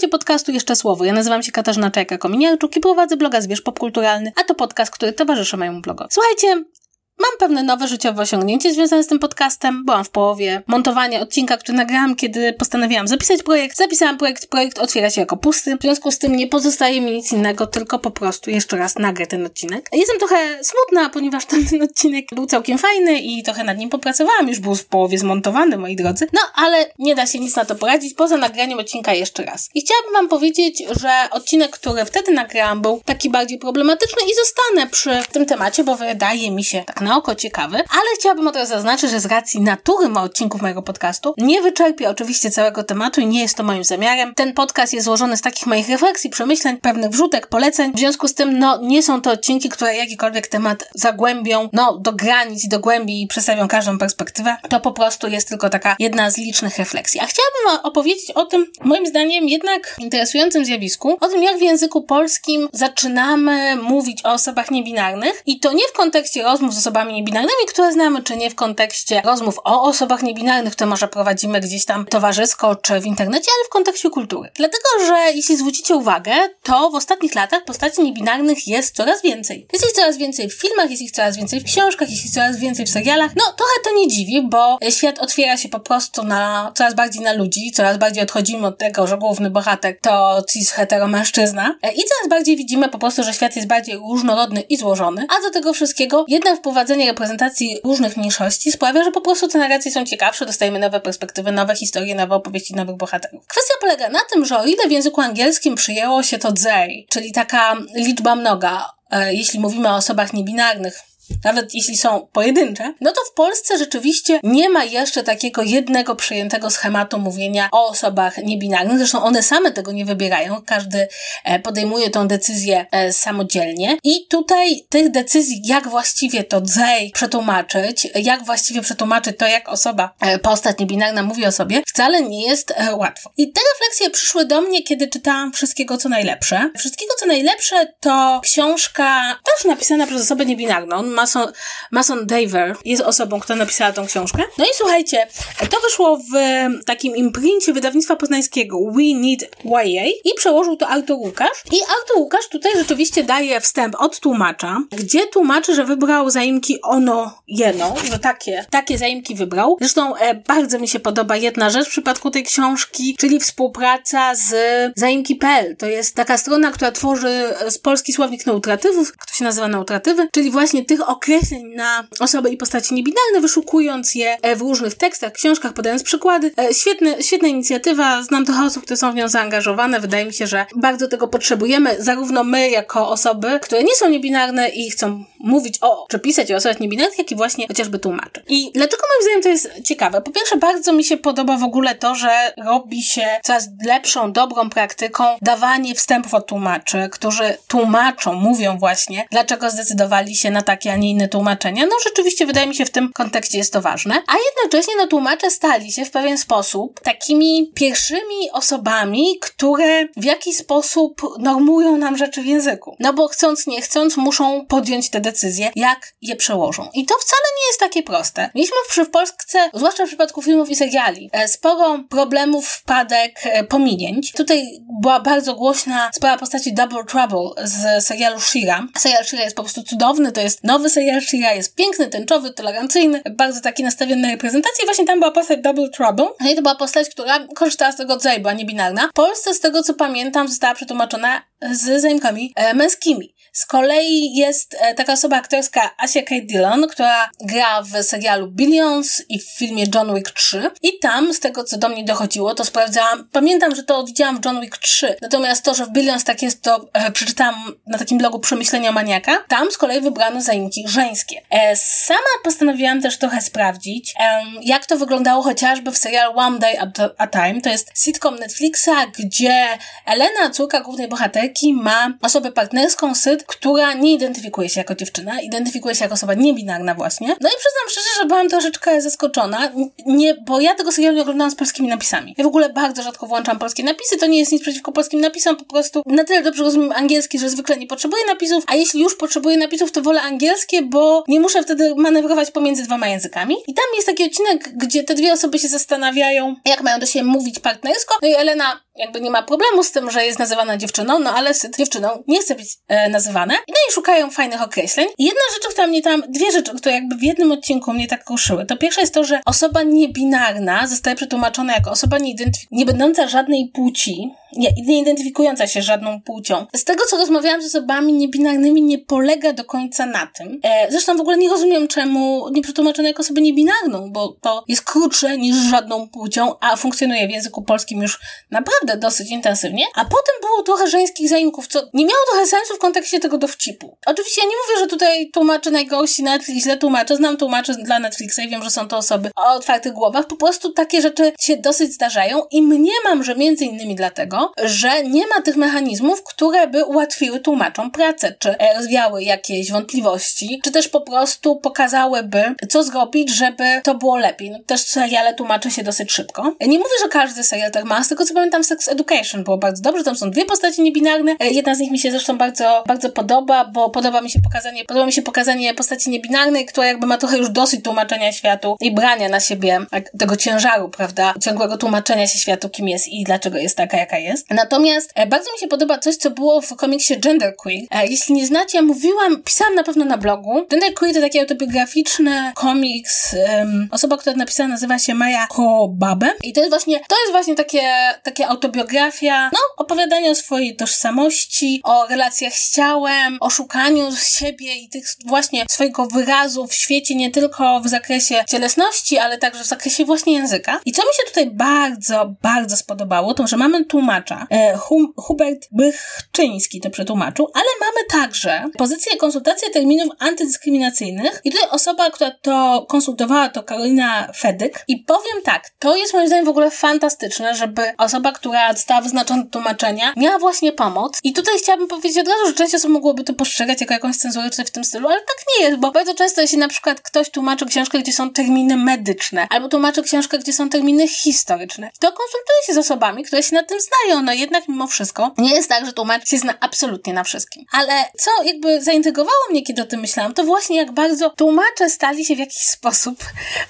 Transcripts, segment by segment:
Słuchajcie podcastu Jeszcze Słowo. Ja nazywam się Katarzyna Czajka-Kominiarczuk i prowadzę bloga Zwierz Popkulturalny, a to podcast, który towarzyszy mojemu blogowi. Słuchajcie, Mam pewne nowe życiowe osiągnięcie związane z tym podcastem. Byłam w połowie montowania odcinka, który nagrałam, kiedy postanowiłam zapisać projekt. Zapisałam projekt, projekt otwiera się jako pusty. W związku z tym nie pozostaje mi nic innego, tylko po prostu jeszcze raz nagrę ten odcinek. Jestem trochę smutna, ponieważ ten, odcinek był całkiem fajny i trochę nad nim popracowałam. Już był w połowie zmontowany, moi drodzy. No, ale nie da się nic na to poradzić, poza nagraniem odcinka jeszcze raz. I chciałabym wam powiedzieć, że odcinek, który wtedy nagrałam, był taki bardziej problematyczny i zostanę przy tym temacie, bo wydaje mi się tak na oko ciekawy, ale chciałabym od razu zaznaczyć, że z racji natury ma odcinków mojego podcastu nie wyczerpię oczywiście całego tematu i nie jest to moim zamiarem. Ten podcast jest złożony z takich moich refleksji, przemyśleń, pewnych wrzutek, poleceń. W związku z tym, no, nie są to odcinki, które jakikolwiek temat zagłębią, no, do granic, do głębi i przedstawią każdą perspektywę. To po prostu jest tylko taka jedna z licznych refleksji. A chciałabym opowiedzieć o tym, moim zdaniem, jednak interesującym zjawisku, o tym, jak w języku polskim zaczynamy mówić o osobach niebinarnych i to nie w kontekście rozmów z osobami osobami niebinarnymi, które znamy, czy nie w kontekście rozmów o osobach niebinarnych, które może prowadzimy gdzieś tam towarzysko czy w internecie, ale w kontekście kultury. Dlatego, że jeśli zwrócicie uwagę, to w ostatnich latach postaci niebinarnych jest coraz więcej. Jest ich coraz więcej w filmach, jest ich coraz więcej w książkach, jest ich coraz więcej w serialach. No, trochę to nie dziwi, bo świat otwiera się po prostu na coraz bardziej na ludzi, coraz bardziej odchodzimy od tego, że główny bohater to cis hetero mężczyzna e, i coraz bardziej widzimy po prostu, że świat jest bardziej różnorodny i złożony, a do tego wszystkiego jednak wprowadza prowadzenie reprezentacji różnych mniejszości sprawia, że po prostu te narracje są ciekawsze, dostajemy nowe perspektywy, nowe historie, nowe opowieści, nowych bohaterów. Kwestia polega na tym, że o ile w języku angielskim przyjęło się to they, czyli taka liczba mnoga, e, jeśli mówimy o osobach niebinarnych, nawet jeśli są pojedyncze, no to w Polsce rzeczywiście nie ma jeszcze takiego jednego przyjętego schematu mówienia o osobach niebinarnych. Zresztą one same tego nie wybierają, każdy e, podejmuje tą decyzję e, samodzielnie. I tutaj tych decyzji, jak właściwie to they przetłumaczyć, jak właściwie przetłumaczyć to, jak osoba, e, postać niebinarna mówi o sobie, wcale nie jest łatwo. I te refleksje przyszły do mnie, kiedy czytałam Wszystkiego co najlepsze. Wszystkiego co najlepsze to książka też napisana przez osobę niebinarną. Mason, Mason Daver jest osobą, która napisała tą książkę. No i słuchajcie, to wyszło w takim imprincie wydawnictwa poznańskiego We Need YA i przełożył to Artur Łukasz. I Artur Łukasz tutaj rzeczywiście daje wstęp od tłumacza, gdzie tłumaczy, że wybrał zaimki ono, jeno, że takie, takie zaimki wybrał. Zresztą e, bardzo mi się podoba jedna rzecz w przypadku tej książki, czyli współpraca z zaimki.pl. To jest taka strona, która tworzy z polski słownik neutratywów, kto się nazywa neutratywy, czyli właśnie tych określeń na osoby i postaci niebinarne, wyszukując je e, w różnych tekstach, książkach, podając przykłady. E, świetne, świetna inicjatywa, znam trochę osób, które są w nią zaangażowane. Wydaje mi się, że bardzo tego potrzebujemy, zarówno my jako osoby, które nie są niebinarne i chcą mówić o, czy pisać o osobach niebinarnych, jak i właśnie chociażby tłumaczy. I dlaczego moim zdaniem to jest ciekawe? Po pierwsze, bardzo mi się podoba w ogóle to, że robi się coraz lepszą, dobrą praktyką dawanie wstępów od tłumaczy, którzy tłumaczą, mówią właśnie, dlaczego zdecydowali się na takie, a nie inne tłumaczenia. No rzeczywiście wydaje mi się w tym kontekście jest to ważne. A jednocześnie no tłumacze stali się w pewien sposób takimi pierwszymi osobami, które w jakiś sposób normują nam rzeczy w języku. No bo chcąc, nie chcąc, muszą podjąć te decyzje, jak je przełożą. I to wcale nie jest takie proste. Mieliśmy w, Polsce, zwłaszcza w przypadku filmów i seriali, e, sporo problemów, wpadek, e, pominięć. Tutaj była bardzo głośna sprawa postaci Double Trouble z serialu Shira. Serial Shira jest po prostu cudowny, to jest nowy serial Shira, jest piękny, tęczowy, tolerancyjny, bardzo taki nastawiony na reprezentację. Właśnie tam była postać Double Trouble. No i to była postać, która korzystała z tego rodzaju, była niebinarna. W Polsce, z tego co pamiętam, została przetłumaczona z zaimkami e, męskimi. Z kolei jest e, taka osoba aktorska Asia K. Dillon, która gra w serialu Billions i w filmie John Wick 3. I tam, z tego co do mnie dochodziło, to sprawdzałam. Pamiętam, że to widziałam w John Wick 3. Natomiast to, że w Billions tak jest, to e, przeczytałam na takim blogu Przemyślenia Maniaka. Tam z kolei wybrano zaimki żeńskie. E, sama postanowiłam też trochę sprawdzić, e, jak to wyglądało chociażby w serialu One Day at a Time. To jest sitcom Netflixa, gdzie Elena, córka głównej bohaterki, ma osobę partnerską, syn, facet, która nie identyfikuje się jako dziewczyna, identyfikuje się jako osoba niebinarna właśnie. No i przyznam szczerze, że byłam troszeczkę zaskoczona, nie, bo ja tego serialu nie oglądałam z polskimi napisami. Ja w ogóle bardzo rzadko włączam polskie napisy, to nie jest nic przeciwko polskim napisom, po prostu na tyle dobrze rozumiem angielski, że zwykle nie potrzebuję napisów, a jeśli już potrzebuję napisów, to wolę angielskie, bo nie muszę wtedy manewrować pomiędzy dwoma językami. I tam jest taki odcinek, gdzie te dwie osoby się zastanawiają, jak mają do siebie mówić partnersko, no i Elena jakby nie ma problemu z tym, że jest nazywana dziewczyną, no ale z dziewczyną nie chce być e, nazywane. No i szukają fajnych określeń. I jedna rzecz, która mnie tam, dwie rzeczy, które jakby w jednym odcinku mnie tak ruszyły. To pierwsza jest to, że osoba niebinarna zostaje przetłumaczona jako osoba nie, nie będąca żadnej płci, nie, identyfikująca się żadną płcią. Z tego, co rozmawiałam z osobami niebinarnymi, nie polega do końca na tym. E, zresztą w ogóle nie rozumiem, czemu nie przetłumaczono jako osobę niebinarną, bo to jest krótsze niż żadną płcią, a funkcjonuje w języku polskim już naprawdę dosyć intensywnie. A potem było trochę żeńskich zaimków, co nie miało trochę sensu w kontekście tego dowcipu. Oczywiście ja nie mówię, że tutaj tłumaczy najgorsi Netflix źle tłumaczę, znam tłumaczy dla Netflixa i wiem, że są to osoby o otwartych głowach. Po prostu takie rzeczy się dosyć zdarzają i mniemam, że między innymi dlatego, że nie ma tych mechanizmów, które by ułatwiły tłumaczom pracę, czy rozwiały jakieś wątpliwości, czy też po prostu pokazałyby, co zrobić, żeby to było lepiej. No, też seriale tłumaczy się dosyć szybko. Nie mówię, że każdy serial tak ma, tego co pamiętam Sex Education było bardzo dobrze, tam są dwie postacie niebinarne, jedna z nich mi się zresztą bardzo, bardzo podoba, bo podoba mi się pokazanie, podoba mi się pokazanie postaci niebinarnej, która jakby ma trochę już dosyć tłumaczenia światu i brania na siebie tego ciężaru, prawda, ciągłego tłumaczenia się światu, kim jest i dlaczego jest taka, jaka jest jest. Natomiast e, bardzo mi się podoba coś, co było w komiksie Genderqueer. E, jeśli nie znacie, ja mówiłam, pisałam na pewno na blogu. Genderqueer to taki autobiograficzny komiks. Um, osoba, która napisała, nazywa się Maja Kobabe. I to jest właśnie, to jest właśnie takie, takie autobiografia, no, opowiadanie o swojej tożsamości, o relacjach z ciałem, o szukaniu siebie i tych właśnie swojego wyrazu w świecie, nie tylko w zakresie cielesności, ale także w zakresie właśnie języka. I co mi się tutaj bardzo, bardzo spodobało, to że mamy tłumaczenie E, hum, Hubert Bychczyński to przetłumaczył, ale mamy także pozycję konsultacji terminów antydyskryminacyjnych. I tutaj osoba, która to konsultowała, to Karolina Fedyk. I powiem tak, to jest moim zdaniem w ogóle fantastyczne, żeby osoba, która dostała wyznaczone tłumaczenia, miała właśnie pomoc. I tutaj chciałabym powiedzieć od razu, że część osób mogłoby to postrzegać jako jakąś cenzurę czy w tym stylu, ale tak nie jest, bo bardzo często jeśli na przykład ktoś tłumaczy książkę, gdzie są terminy medyczne, albo tłumaczy książkę, gdzie są terminy historyczne, to konsultuje się z osobami, które się na tym znają dają, no jednak mimo wszystko nie jest tak, że tłumacz się zna absolutnie na wszystkim. Ale co jakby zaintrygowało mnie, kiedy o tym myślałam, to właśnie jak bardzo tłumacze stali się w jakiś sposób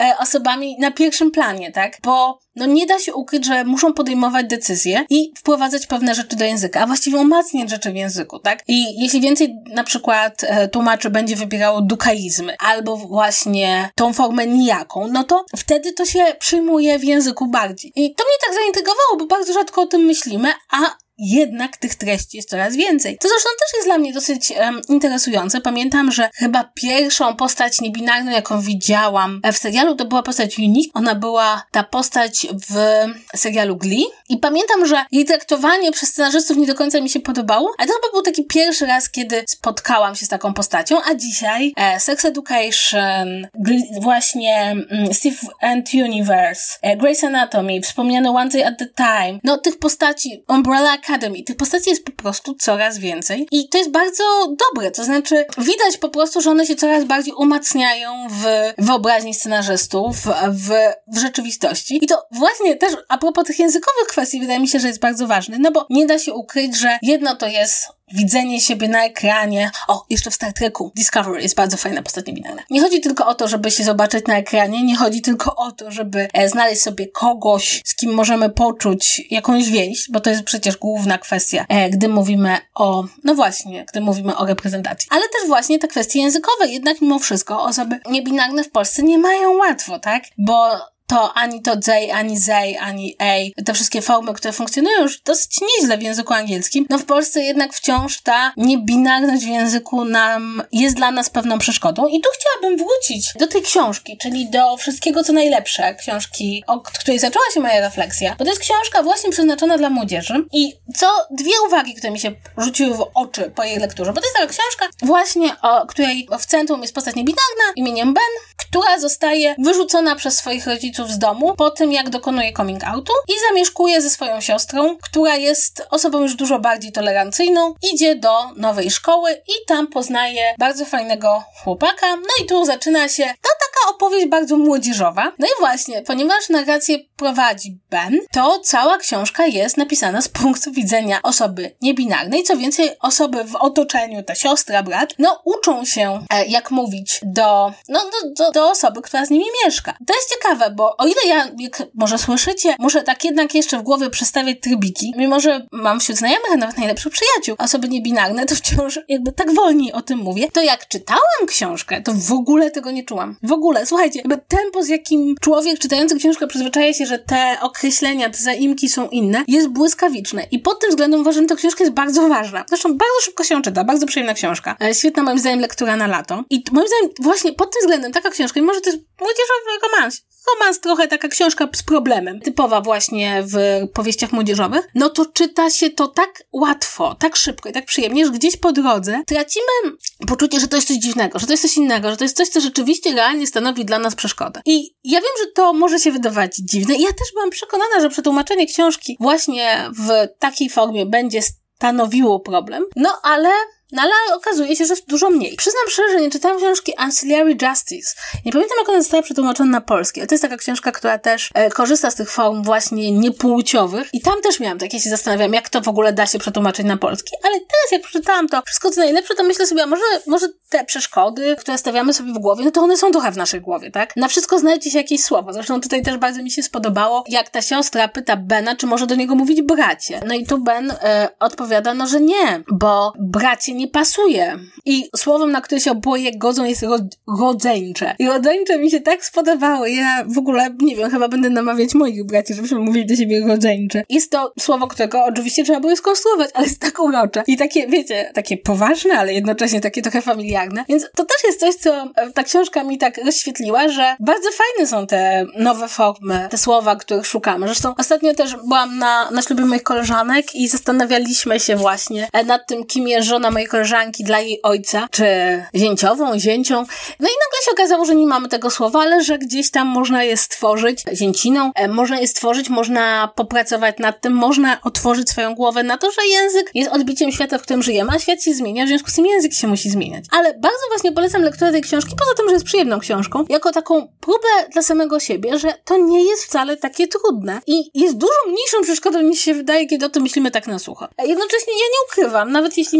e, osobami na pierwszym planie, tak? Bo no nie da się ukryć, że muszą podejmować decyzje i wprowadzać pewne rzeczy do języka, a właściwie umacniać rzeczy w języku, tak? I jeśli więcej na przykład e, tłumaczy będzie wybierało dukaizmy albo właśnie tą formę nijaką, no to wtedy to się przyjmuje w języku bardziej. I to mnie tak zaintrygowało, bo bardzo rzadko o tym myślimy, a jednak tych treści jest coraz więcej. To zresztą też jest dla mnie dosyć um, interesujące. Pamiętam, że chyba pierwszą postać niebinarną, jaką widziałam w serialu, to była postać Unique. Ona była ta postać w serialu Glee. I pamiętam, że jej traktowanie przez scenarzystów nie do końca mi się podobało, ale to chyba był taki pierwszy raz, kiedy spotkałam się z taką postacią, a dzisiaj e, Sex Education, Glee, właśnie mm, Steve and Universe, e, Grey's Anatomy, wspomniane One Day at the Time, no tych postaci, Umbrella Academy. Tych postaci jest po prostu coraz więcej i to jest bardzo dobre, to znaczy widać po prostu, że one się coraz bardziej umacniają w wyobraźni scenarzystów, w, w rzeczywistości. I to właśnie też a propos tych językowych kwestii wydaje mi się, że jest bardzo ważne, no bo nie da się ukryć, że jedno to jest widzenie siebie na ekranie. O, jeszcze w Star Treku Discovery jest bardzo fajna postać niebinarna. Nie chodzi tylko o to, żeby się zobaczyć na ekranie, nie chodzi tylko o to, żeby e, znaleźć sobie kogoś, z kim możemy poczuć jakąś więź, bo to jest przecież główna kwestia, e, gdy mówimy o, no właśnie, gdy mówimy o reprezentacji. Ale też właśnie te kwestie językowe, jednak mimo wszystko osoby niebinarne w Polsce nie mają łatwo, tak? Bo to ani to they, ani they, ani a, te wszystkie formy, które funkcjonują już dosyć nieźle w języku angielskim, no w Polsce jednak wciąż ta niebinarność w języku nam jest dla nas pewną przeszkodą. I tu chciałabym wrócić do tej książki, czyli do wszystkiego, co najlepsze, książki, od której zaczęła się moja refleksja, bo to jest książka właśnie przeznaczona dla młodzieży. I co dwie uwagi, które mi się rzuciły w oczy po jej lekturze, bo to jest taka książka właśnie, o której w centrum jest postać niebinarna imieniem Ben, która zostaje wyrzucona przez swoich rodziców z domu po tym, jak dokonuje coming outu i zamieszkuje ze swoją siostrą, która jest osobą już dużo bardziej tolerancyjną, idzie do nowej szkoły i tam poznaje bardzo fajnego chłopaka. No i tu zaczyna się to taka opowieść bardzo młodzieżowa. No i właśnie, ponieważ narrację prowadzi Ben, to cała książka jest napisana z punktu widzenia osoby niebinarnej. Co więcej, osoby w otoczeniu, ta siostra, brat, no uczą się, e, jak mówić do, no, do, do, do osoby, która z nimi mieszka. To jest ciekawe, bo o ile ja, jak może słyszycie, muszę tak jednak jeszcze w głowie przestawiać trybiki, mimo że mam wśród znajomych, a nawet najlepszych przyjaciół, osoby niebinarne, to wciąż jakby tak wolniej o tym mówię, to jak czytałam książkę, to w ogóle tego nie czułam. W ogóle, słuchajcie, jakby tempo, z jakim człowiek czytający książkę przyzwyczaja się, że te określenia, te zaimki są inne, jest błyskawiczne. I pod tym względem uważam, że ta książka jest bardzo ważna. Zresztą bardzo szybko się czyta, bardzo przyjemna książka. E, świetna moim zdaniem lektura na lato. I moim zdaniem właśnie pod tym względem taka książka, mimo że to jest młodzieżowy romans, romans trochę taka książka z problemem, typowa właśnie w powieściach młodzieżowych, no to czyta się to tak łatwo, tak szybko i tak przyjemnie, że gdzieś po drodze tracimy poczucie, że to jest coś dziwnego, że to jest coś innego, że to jest coś, co rzeczywiście realnie stanowi dla nas przeszkodę. I ja wiem, że to może się wydawać dziwne. Ja też byłam przekonana, że przetłumaczenie książki właśnie w takiej formie będzie stanowiło problem, no ale no ale okazuje się, że dużo mniej. Przyznam szczerze, nie czytałam książki Ancillary Justice. Nie pamiętam, jak ona została przetłumaczona na polski, ale to jest taka książka, która też e, korzysta z tych form właśnie niepłciowych. I tam też miałam takie, się zastanawiam, jak to w ogóle da się przetłumaczyć na polski. Ale teraz, jak przeczytałam to wszystko co najlepsze, to myślę sobie, a może, może te przeszkody, które stawiamy sobie w głowie, no to one są trochę w naszej głowie, tak? Na wszystko znajdzie się jakieś słowo. Zresztą tutaj też bardzo mi się spodobało, jak ta siostra pyta Bena, czy może do niego mówić bracie. No i tu Ben e, odpowiada, no, że nie, bo bracie nie pasuje. I słowem, na które się oboje godzą jest ro rodzeńcze. I rodzeńcze mi się tak spodobało. Ja w ogóle, nie wiem, chyba będę namawiać moich braci, żebyśmy mówili do siebie rodzeńcze. Jest to słowo, którego oczywiście trzeba było skonstruować, ale jest tak urocze. I takie, wiecie, takie poważne, ale jednocześnie takie trochę familiarne. Więc to też jest coś, co ta książka mi tak rozświetliła, że bardzo fajne są te nowe formy, te słowa, których szukamy. Zresztą ostatnio też byłam na, na ślubie moich koleżanek i zastanawialiśmy się właśnie nad tym, kim jest żona mojej koleżanki dla jej ojca, czy zięciową, zięcią. No i nagle się okazało, że nie mamy tego słowa, ale że gdzieś tam można je stworzyć zięciną, e, można je stworzyć, można popracować nad tym, można otworzyć swoją głowę na to, że język jest odbiciem świata, w którym żyjemy, a świat się zmienia, w związku z tym język się musi zmieniać. Ale bardzo właśnie polecam lekturę tej książki, poza tym, że jest przyjemną książką, jako taką próbę dla samego siebie, że to nie jest wcale takie trudne i jest dużo mniejszą przeszkodą niż się wydaje, kiedy o tym myślimy tak na sucho. E, jednocześnie ja nie ukrywam, nawet jeśli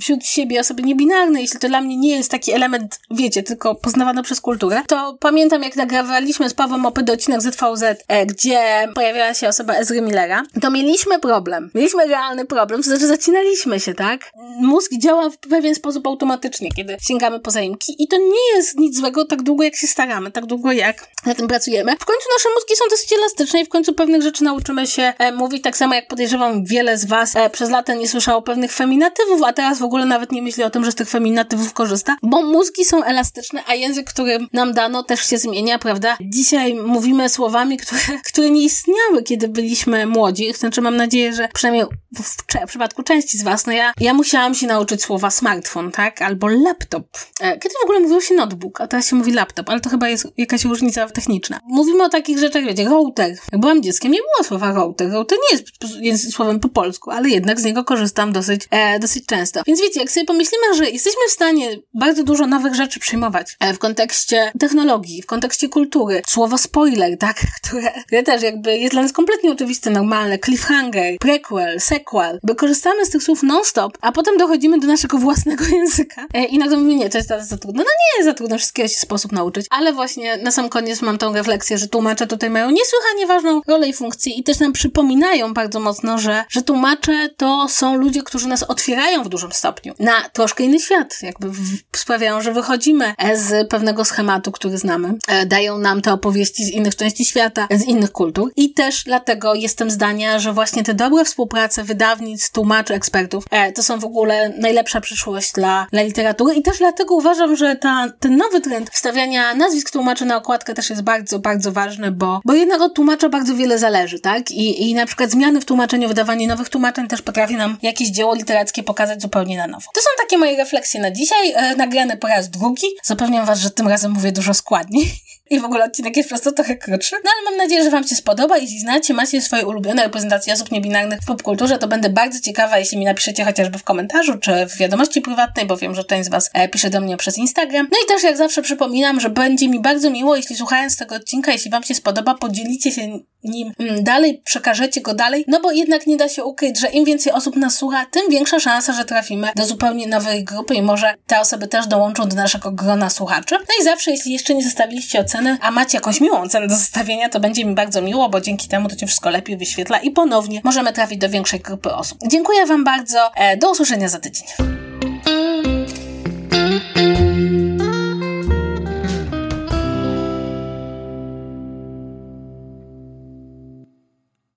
wśród siebie osoby niebinarne, jeśli to dla mnie nie jest taki element, wiecie, tylko poznawany przez kulturę, to pamiętam, jak nagrawaliśmy z Pawłem Opy odcinek ZVZ, e, gdzie pojawiała się osoba Ezry Millera, to mieliśmy problem. Mieliśmy realny problem, to znaczy zacinaliśmy się, tak? Mózg działa w pewien sposób automatycznie, kiedy sięgamy po zaimki i to nie jest nic złego tak długo, jak się staramy, tak długo, jak na tym pracujemy. W końcu nasze mózgi są dosyć elastyczne i w końcu pewnych rzeczy nauczymy się e, mówić, tak samo jak podejrzewam wiele z was e, przez lata nie słyszało pewnych feminatywów, a teraz w ogóle nawet nie myśli o tym, że z tych feminatywów korzysta, bo mózgi są elastyczne, a język, który nam dano, też się zmienia, prawda? Dzisiaj mówimy słowami, które, które nie istniały, kiedy byliśmy młodzi. Znaczy, mam nadzieję, że przynajmniej w, w przypadku części z was, no ja, ja musiałam się nauczyć słowa smartfon, tak? Albo laptop. E, kiedy w ogóle mówiło się notebook, a teraz się mówi laptop, ale to chyba jest jakaś różnica techniczna. Mówimy o takich rzeczach, wiecie, router. Jak byłam dzieckiem, nie było słowa router. Router nie jest, jest słowem po polsku, ale jednak z niego korzystam dosyć, e, dosyć często. Więc wiecie, jak sobie pomyślimy, że jesteśmy w stanie bardzo dużo nowych rzeczy przyjmować e, w kontekście technologii, w kontekście kultury, słowo spoiler, tak, które, które też jakby jest dla nas kompletnie oczywiste, normalne, cliffhanger, prequel, sequel, by korzystamy z tych słów non-stop, a potem dochodzimy do naszego własnego języka e, i nagle mówimy, nie, to jest za trudno. No nie jest za trudno, wszystkiego się sposób nauczyć, ale właśnie na sam koniec mam tą refleksję, że tłumacze tutaj mają niesłychanie ważną rolę i funkcję i też nam przypominają bardzo mocno, że, że tłumacze to są ludzie, którzy nas otwierają w dużym stopniu. Na troszkę inny świat, jakby sprawiają, że wychodzimy e, z pewnego schematu, który znamy, e, dają nam te opowieści z innych części świata, z innych kultur. I też dlatego jestem zdania, że właśnie te dobre współprace wydawnictw, tłumaczy, ekspertów, e, to są w ogóle najlepsza przyszłość dla, dla literatury. I też dlatego uważam, że ta, ten nowy trend wstawiania nazwisk tłumaczy na okładkę też jest bardzo, bardzo ważny, bo, bo jednak od tłumacza bardzo wiele zależy, tak? I, I na przykład zmiany w tłumaczeniu, wydawanie nowych tłumaczeń też potrafi nam jakieś dzieło literackie pokazać zupełnie zupełnie na nowo. To są takie moje refleksje na dzisiaj, e, nagrane po raz drugi. Zapewniam Was, że tym razem mówię dużo składniej. I w ogóle odcinek jest po prostu trochę krótszy. No ale mam nadzieję, że Wam się spodoba. Jeśli znacie, macie swoje ulubione reprezentacje osób niebinarnych w popkulturze, to będę bardzo ciekawa, jeśli mi napiszecie chociażby w komentarzu, czy w wiadomości prywatnej, bo wiem, że część z Was e, pisze do mnie przez Instagram. No i też jak zawsze przypominam, że będzie mi bardzo miło, jeśli słuchając tego odcinka, jeśli Wam się spodoba, podzielicie się nim mm, dalej, przekażecie go dalej, no bo jednak nie da się ukryć, że im więcej osób nas słucha, tym większa szansa, że trafimy do zupełnie nowej grupy i może te osoby też dołączą do naszego grona słuchaczy. No i zawsze, jeśli jeszcze nie zostawiliście oceny, a macie jakąś miłą cenę do zostawienia, to będzie mi bardzo miło, bo dzięki temu to się wszystko lepiej wyświetla i ponownie możemy trafić do większej grupy osób. Dziękuję Wam bardzo. E, do usłyszenia za tydzień.